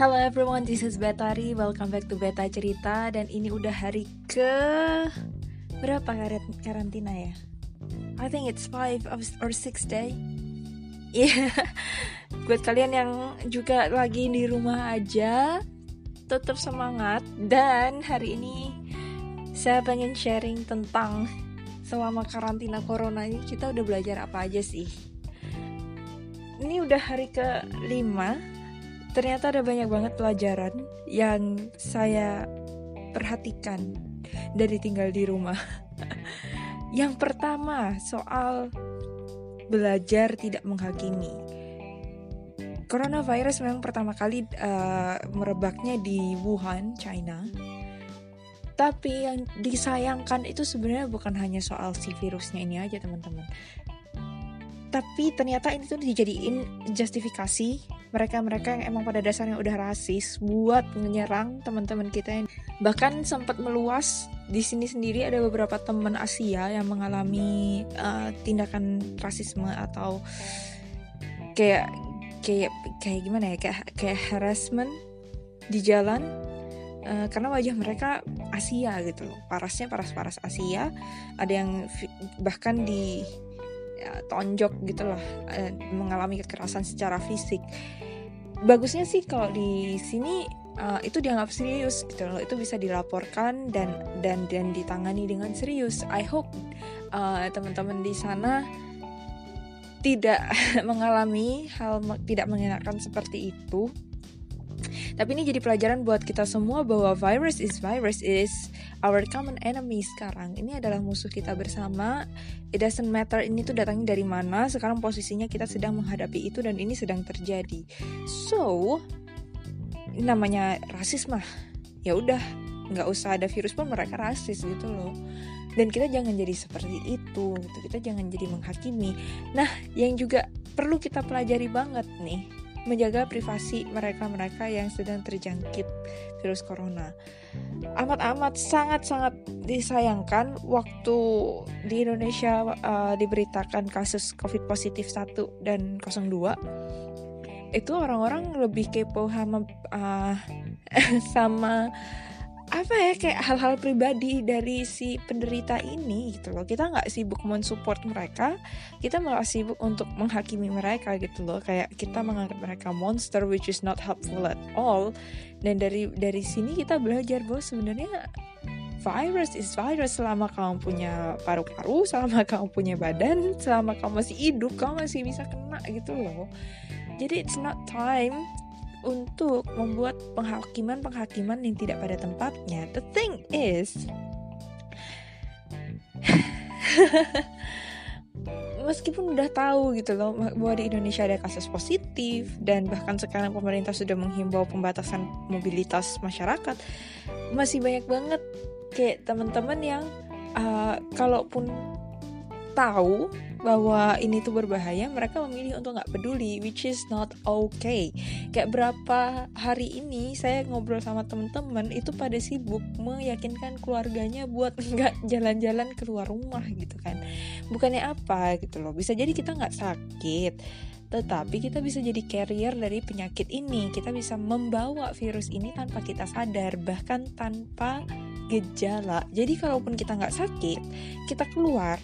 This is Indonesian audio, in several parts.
Hello everyone, this is Betari. Welcome back to Beta Cerita dan ini udah hari ke berapa karantina ya? I think it's five or six day. Iya, yeah. buat kalian yang juga lagi di rumah aja, tetap semangat dan hari ini saya pengen sharing tentang selama karantina corona ini kita udah belajar apa aja sih? Ini udah hari ke lima ternyata ada banyak banget pelajaran yang saya perhatikan dari tinggal di rumah. yang pertama, soal belajar tidak menghakimi. Coronavirus memang pertama kali uh, merebaknya di Wuhan, China. Tapi yang disayangkan itu sebenarnya bukan hanya soal si virusnya ini aja, teman-teman. Tapi ternyata ini tuh dijadiin justifikasi mereka-mereka yang emang pada dasarnya udah rasis buat menyerang teman-teman kita yang bahkan sempat meluas di sini sendiri ada beberapa teman Asia yang mengalami uh, tindakan rasisme atau kayak kayak kayak gimana ya? Kayak kayak harassment di jalan uh, karena wajah mereka Asia gitu loh. Parasnya paras-paras Asia. Ada yang bahkan di ya, tonjok gitu loh uh, mengalami kekerasan secara fisik. Bagusnya sih kalau di sini uh, itu dianggap serius gitu loh itu bisa dilaporkan dan dan dan ditangani dengan serius. I hope uh, teman-teman di sana tidak mengalami hal tidak mengenakan seperti itu tapi ini jadi pelajaran buat kita semua bahwa virus is virus is our common enemy sekarang. Ini adalah musuh kita bersama. It doesn't matter ini tuh datangnya dari mana. Sekarang posisinya kita sedang menghadapi itu dan ini sedang terjadi. So, ini namanya rasis mah. Ya udah, nggak usah ada virus pun mereka rasis gitu loh dan kita jangan jadi seperti itu gitu kita jangan jadi menghakimi nah yang juga perlu kita pelajari banget nih menjaga privasi mereka-mereka yang sedang terjangkit virus corona. Amat-amat sangat-sangat disayangkan waktu di Indonesia uh, diberitakan kasus COVID positif 1 dan 02 itu orang-orang lebih kepo sama uh, sama apa ya kayak hal-hal pribadi dari si penderita ini gitu loh. Kita nggak sibuk mensupport mereka kita malah sibuk untuk menghakimi mereka gitu loh. Kayak kita menganggap mereka monster which is not helpful at all. Dan dari dari sini kita belajar bahwa sebenarnya virus is virus. Selama kamu punya paru-paru selama kamu punya badan selama kamu masih hidup kamu masih bisa kena gitu loh. Jadi it's not time untuk membuat penghakiman-penghakiman yang tidak pada tempatnya. The thing is, meskipun udah tahu gitu loh bahwa di Indonesia ada kasus positif dan bahkan sekarang pemerintah sudah menghimbau pembatasan mobilitas masyarakat, masih banyak banget kayak teman-teman yang uh, kalaupun tahu bahwa ini tuh berbahaya, mereka memilih untuk nggak peduli, which is not okay. Kayak berapa hari ini saya ngobrol sama temen-temen itu pada sibuk meyakinkan keluarganya buat nggak jalan-jalan keluar rumah gitu kan. Bukannya apa gitu loh, bisa jadi kita nggak sakit, tetapi kita bisa jadi carrier dari penyakit ini. Kita bisa membawa virus ini tanpa kita sadar, bahkan tanpa gejala. Jadi kalaupun kita nggak sakit, kita keluar,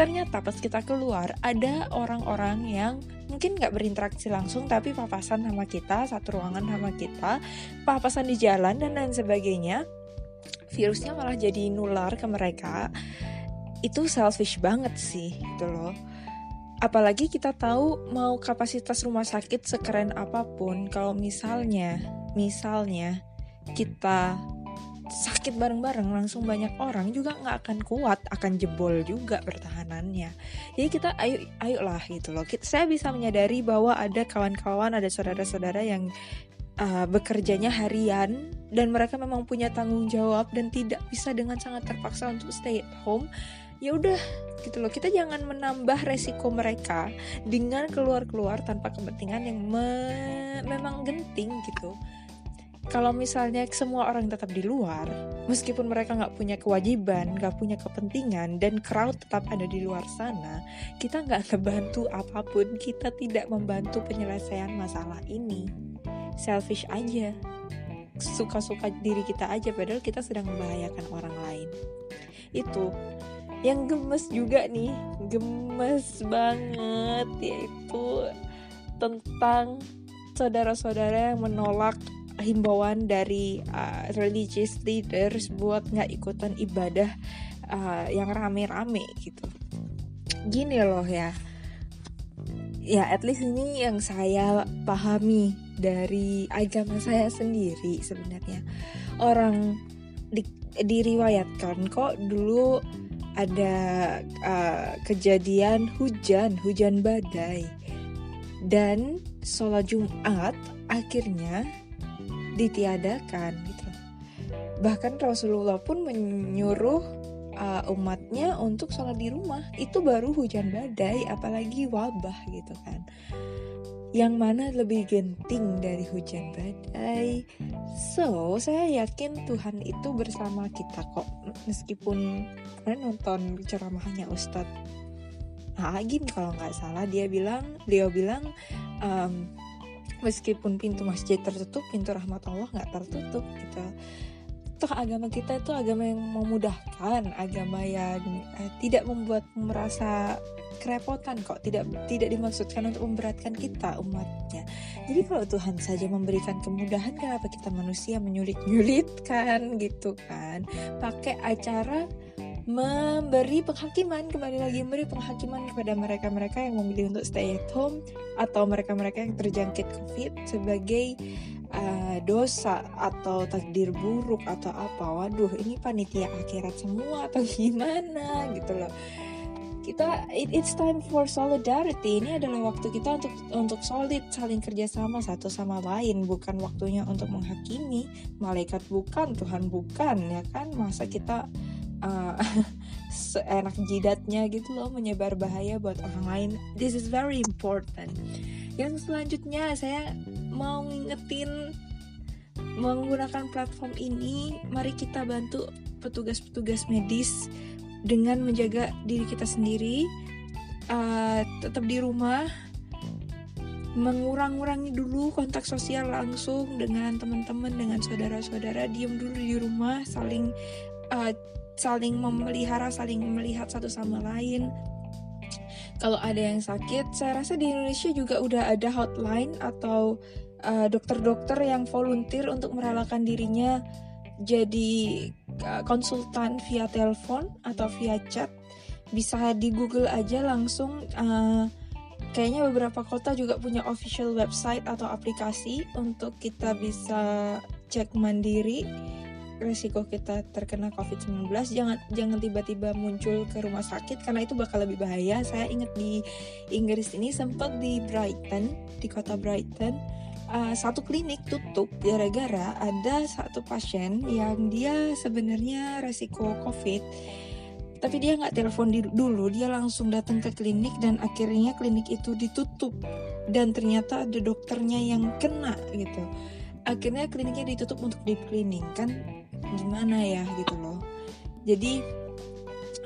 ternyata pas kita keluar ada orang-orang yang mungkin nggak berinteraksi langsung tapi papasan sama kita satu ruangan sama kita papasan di jalan dan lain sebagainya. Virusnya malah jadi nular ke mereka. Itu selfish banget sih gitu loh. Apalagi kita tahu mau kapasitas rumah sakit sekeren apa pun kalau misalnya misalnya kita sakit bareng-bareng langsung banyak orang juga nggak akan kuat akan jebol juga pertahanannya. Jadi kita ayo ayolah gitu loh. Kita, saya bisa menyadari bahwa ada kawan-kawan ada saudara-saudara yang uh, bekerjanya harian dan mereka memang punya tanggung jawab dan tidak bisa dengan sangat terpaksa untuk stay at home ya udah gitu loh. Kita jangan menambah resiko mereka dengan keluar-keluar tanpa kepentingan yang me memang genting gitu kalau misalnya semua orang tetap di luar, meskipun mereka nggak punya kewajiban, nggak punya kepentingan, dan crowd tetap ada di luar sana, kita nggak ngebantu apa pun, kita tidak membantu penyelesaian masalah ini. selfish aja. Suka-suka diri kita aja padahal kita sedang membahayakan orang lain. Itu. Yang gemes juga nih. Gemes banget yaitu tentang saudara-saudara yang menolak himbauan dari uh, religious leaders buat nggak ikutan ibadah uh, yang rame-rame gitu. Gini loh ya. Ya at least ini yang saya pahami dari agama saya sendiri sebenarnya. Orang di, diriwayatkan kok dulu ada uh, kejadian hujan hujan badai. Dan sholat Jumat akhirnya ditiadakan gitu bahkan Rasulullah pun menyuruh uh, umatnya untuk sholat di rumah. Itu baru hujan badai apalagi wabah gitu kan. Yang mana lebih genting dari hujan badai? So saya yakin Tuhan itu bersama kita kok. Meskipun kalian nonton ceramahnya Ustadz Agim kalau nggak salah dia bilang beliau bilang um, meskipun pintu masjid tertutup pintu rahmat Allah nggak tertutup gitu. Toh agama kita itu agama yang memudahkan agama yang eh, tidak membuat merasa kerepotan kok tidak tidak dimaksudkan untuk memberatkan kita umatnya. Jadi kalau Tuhan saja memberikan kemudahan kenapa kita manusia menyulit-nyulitkan gitu kan? Pakai acara memberi penghakiman kembali lagi memberi penghakiman kepada mereka-mereka yang memilih untuk stay at home atau mereka-mereka yang terjangkit COVID sebagai uh, dosa atau takdir buruk atau apa. Waduh, ini panitia akhirat semua atau gimana gitu loh. Kita it, it's time for solidarity. Ini adalah waktu kita untuk untuk solid saling kerjasama satu sama lain, bukan waktunya untuk menghakimi. Malaikat bukan, Tuhan bukan, ya kan? Masa kita uh, seenak jidatnya gitu loh menyebar bahaya buat orang lain. This is very important. Yang selanjutnya saya mau ngingetin menggunakan platform ini mari kita bantu petugas-petugas medis dengan menjaga diri kita sendiri uh, tetap di rumah mengurang-urangi dulu kontak sosial langsung dengan teman-teman dengan saudara-saudara diem dulu di rumah saling uh, saling memelihara, saling melihat satu sama lain. Kalau ada yang sakit, saya rasa di Indonesia juga udah ada hotline atau uh, dokter-dokter yang volunteer untuk merelakan dirinya jadi uh, konsultan via telepon atau via chat. Bisa di Google aja langsung. Uh, kayaknya beberapa kota juga punya official website atau aplikasi untuk kita bisa cek mandiri resiko kita terkena COVID-19 jangan jangan tiba-tiba muncul ke rumah sakit karena itu bakal lebih bahaya. Saya ingat di Inggris ini sempat di Brighton, di kota Brighton, uh, satu klinik tutup gara-gara ada satu pasien yang dia sebenarnya resiko COVID tapi dia nggak telepon dulu. Dia langsung datang ke klinik dan akhirnya klinik itu ditutup. Dan ternyata ada dokternya yang kena gitu. Akhirnya kliniknya ditutup untuk deep cleaning kan gimana ya gitu loh. Jadi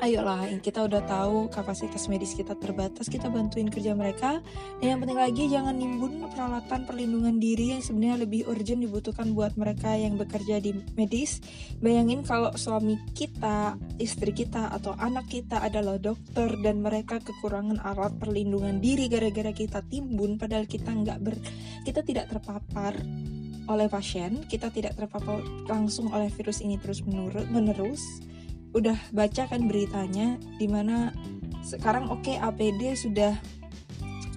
ayolah kita udah tahu kapasitas medis kita terbatas kita bantuin kerja mereka. Dan yang penting lagi jangan nimbun peralatan perlindungan diri yang sebenarnya lebih urgent dibutuhkan buat mereka yang bekerja di medis. Bayangin kalau suami kita istri kita atau anak kita adalah dokter dan mereka kekurangan alat perlindungan diri gara-gara kita timbun padahal kita nggak ber kita tidak terpapar oleh pasien, kita tidak terpapar langsung oleh virus ini terus menerus. Udah baca kan beritanya di mana sekarang oke okay, APD sudah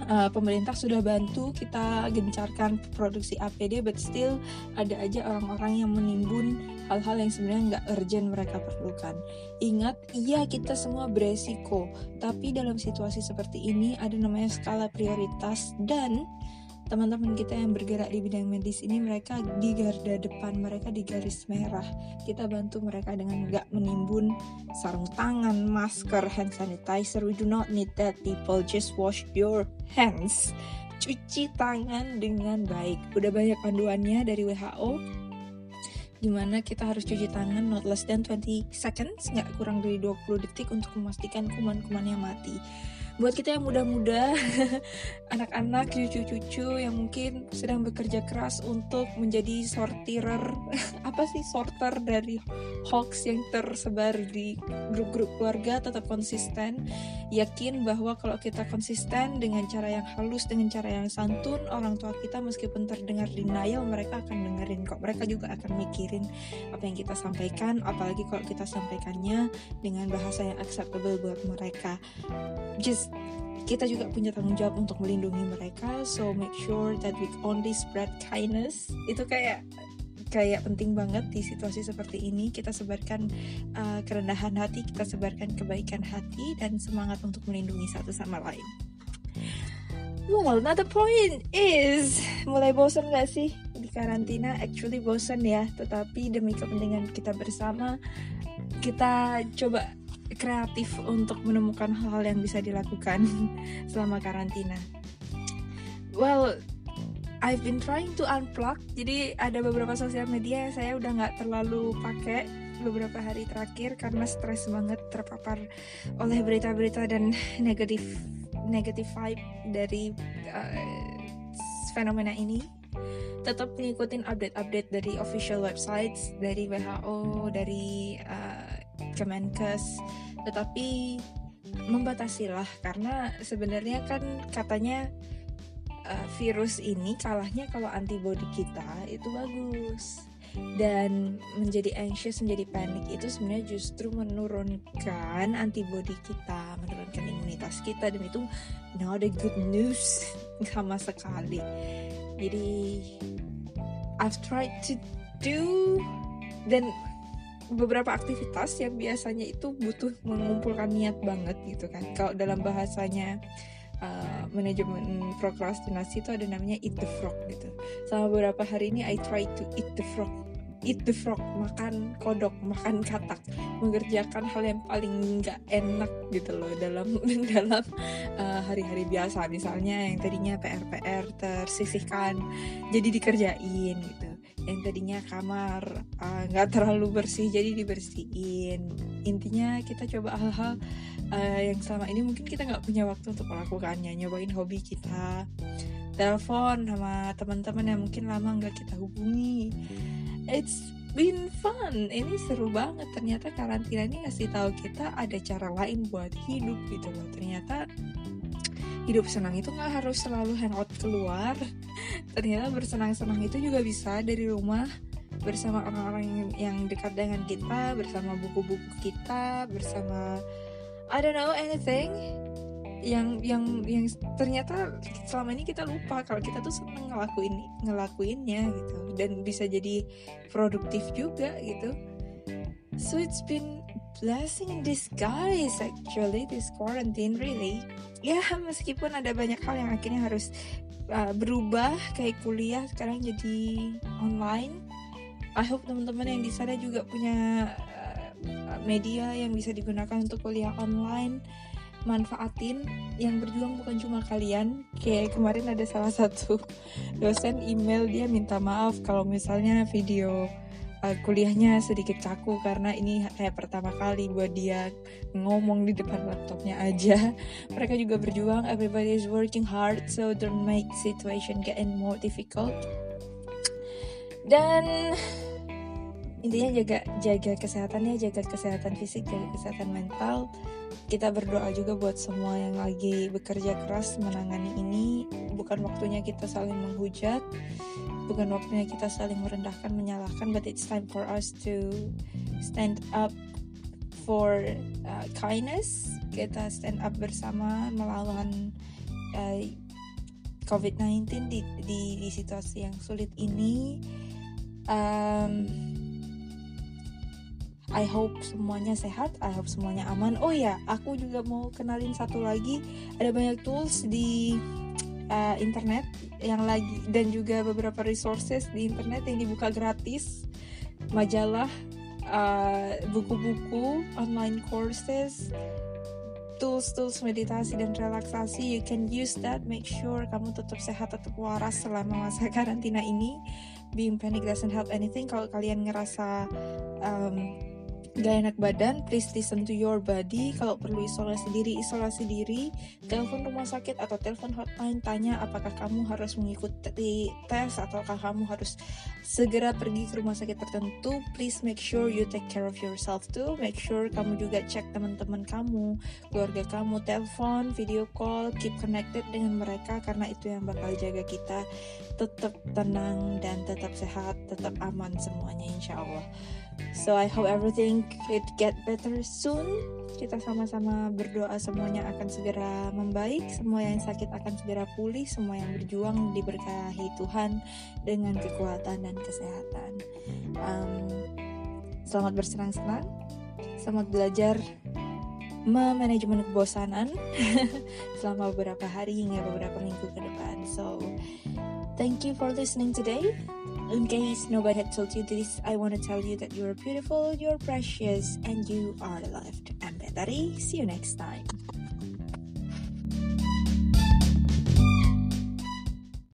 uh, pemerintah sudah bantu kita gencarkan produksi APD, but still ada aja orang-orang yang menimbun hal-hal yang sebenarnya nggak urgent mereka perlukan. Ingat, iya kita semua beresiko, tapi dalam situasi seperti ini ada namanya skala prioritas dan teman-teman kita yang bergerak di bidang medis ini mereka di garda depan mereka di garis merah. Kita bantu mereka dengan gak menimbun sarung tangan masker hand sanitizer. We do not need that people. Just wash your hands. Cuci tangan dengan baik. Udah banyak panduannya dari WHO gimana kita harus cuci tangan not less than 20 seconds. Nggak kurang dari 20 detik untuk memastikan kuman-kumannya mati buat kita yang muda-muda, anak-anak, cucu-cucu yang mungkin sedang bekerja keras untuk menjadi sortirer, apa sih sorter dari hoax yang tersebar di grup-grup keluarga, tetap konsisten, yakin bahwa kalau kita konsisten dengan cara yang halus, dengan cara yang santun, orang tua kita meskipun terdengar denial, mereka akan dengerin kok, mereka juga akan mikirin apa yang kita sampaikan, apalagi kalau kita sampaikannya dengan bahasa yang acceptable buat mereka. Just kita juga punya tanggung jawab untuk melindungi mereka so make sure that we only spread kindness. Itu kayak kayak penting banget di situasi seperti ini kita sebarkan uh, kerendahan hati kita sebarkan kebaikan hati dan semangat untuk melindungi satu sama lain Well, another point is mulai bosan gak sih di karantina? Actually bosan ya, tetapi demi kepentingan kita bersama, kita coba kreatif untuk menemukan hal-hal yang bisa dilakukan selama karantina. Well, I've been trying to unplug. Jadi ada beberapa sosial media yang saya udah nggak terlalu pakai beberapa hari terakhir karena stres banget terpapar oleh berita-berita dan negatif negatif vibe dari uh, fenomena ini tetap ngikutin update-update dari official websites dari WHO dari uh, Kemenkes tetapi membatasilah karena sebenarnya kan katanya uh, virus ini kalahnya kalau antibody kita itu bagus. Dan menjadi anxious menjadi panik itu sebenarnya justru menurunkan antibody kita menurunkan imunitas kita. Dan itu not a good news sama sekali. Jadi I've tried to do dan beberapa aktivitas yang biasanya itu butuh mengumpulkan niat banget gitu kan. Kalau dalam bahasanya uh, manajemen prokrastinasi itu ada namanya eat the frog gitu. Sama beberapa hari ini I try to eat the frog. Eat the frog makan kodok makan katak. Mengerjakan hal yang paling nggak enak gitu loh dalam dalam uh, hari-hari biasa. Misalnya yang tadinya PR PR tersisihkan jadi dikerjain gitu yang tadinya kamar eh, nggak uh, terlalu bersih jadi dibersihin. Intinya kita coba hal-hal uh, yang selama ini mungkin kita nggak punya waktu untuk melakukannya. Nyobain hobi kita telepon sama teman-teman yang mungkin lama nggak kita hubungi. It's been fun. Ini seru banget. Ternyata karantina ini ngasih tahu kita ada cara lain buat hidup gitu loh. Ternyata hidup senang itu nggak harus selalu hangout keluar. Ternyata bersenang-senang itu juga bisa dari rumah bersama orang-orang yang dekat dengan kita bersama buku-buku kita bersama I don't know anything yang yang yang ternyata selama ini kita lupa kalau kita tuh seneng ngelakuin ngelakuinnya gitu. Dan bisa jadi produktif juga gitu. So it's been blessing in disguise actually this quarantine really. Ya meskipun ada banyak hal yang akhirnya harus uh, berubah kayak kuliah sekarang jadi online. I hope teman-teman yang di sana juga punya uh, media yang bisa digunakan untuk kuliah online manfaatin. Yang berjuang bukan cuma kalian. Kayak kemarin ada salah satu dosen email dia minta maaf kalau misalnya video uh, kuliahnya sedikit kaku karena ini kayak pertama kali buat dia ngomong di depan laptopnya aja. Mereka juga berjuang, everybody is working hard, so don't make situation getting more difficult. Dan intinya jaga jaga kesehatannya, jaga kesehatan fisik, jaga kesehatan mental. Kita berdoa juga buat semua yang lagi bekerja keras menangani ini. Bukan waktunya kita saling menghujat. Bukan waktunya kita saling merendahkan menyalahkan but it's time for us to stand up for uh, kindness. Kita stand up bersama melawan uh, COVID-19 di, di di situasi yang sulit ini. Um, I hope semuanya sehat, I hope semuanya aman. Oh ya, aku juga mau kenalin satu lagi. Ada banyak tools di uh, internet yang lagi dan juga beberapa resources di internet yang dibuka gratis. Majalah uh, buku-buku online courses tools-tools meditasi dan relaksasi. You can use that. Make sure kamu tetap sehat tetap waras selama masa karantina ini. Being panic doesn't help anything. Kalau kalian ngerasa um, gak enak badan, please listen to your body. Kalau perlu isolasi diri, isolasi diri. Telepon rumah sakit atau telepon hotline, tanya apakah kamu harus mengikuti tes ataukah kamu harus segera pergi ke rumah sakit tertentu. Please make sure you take care of yourself too. Make sure kamu juga cek teman-teman kamu, keluarga kamu, telepon, video call, keep connected dengan mereka karena itu yang bakal jaga kita tetap tenang dan tetap sehat, tetap aman semuanya insya Allah. So I hope everything could get better soon. Kita sama-sama berdoa semuanya akan segera membaik, semua yang sakit akan segera pulih, semua yang berjuang diberkahi Tuhan dengan kekuatan dan kesehatan. Um, selamat bersenang-senang, selamat belajar memanajemen kebosanan selama beberapa hari hingga beberapa minggu ke depan. So, thank you for listening today. In case nobody had told you this, I want to tell you that you're beautiful, you're precious, and you are loved. I'm. See you next time.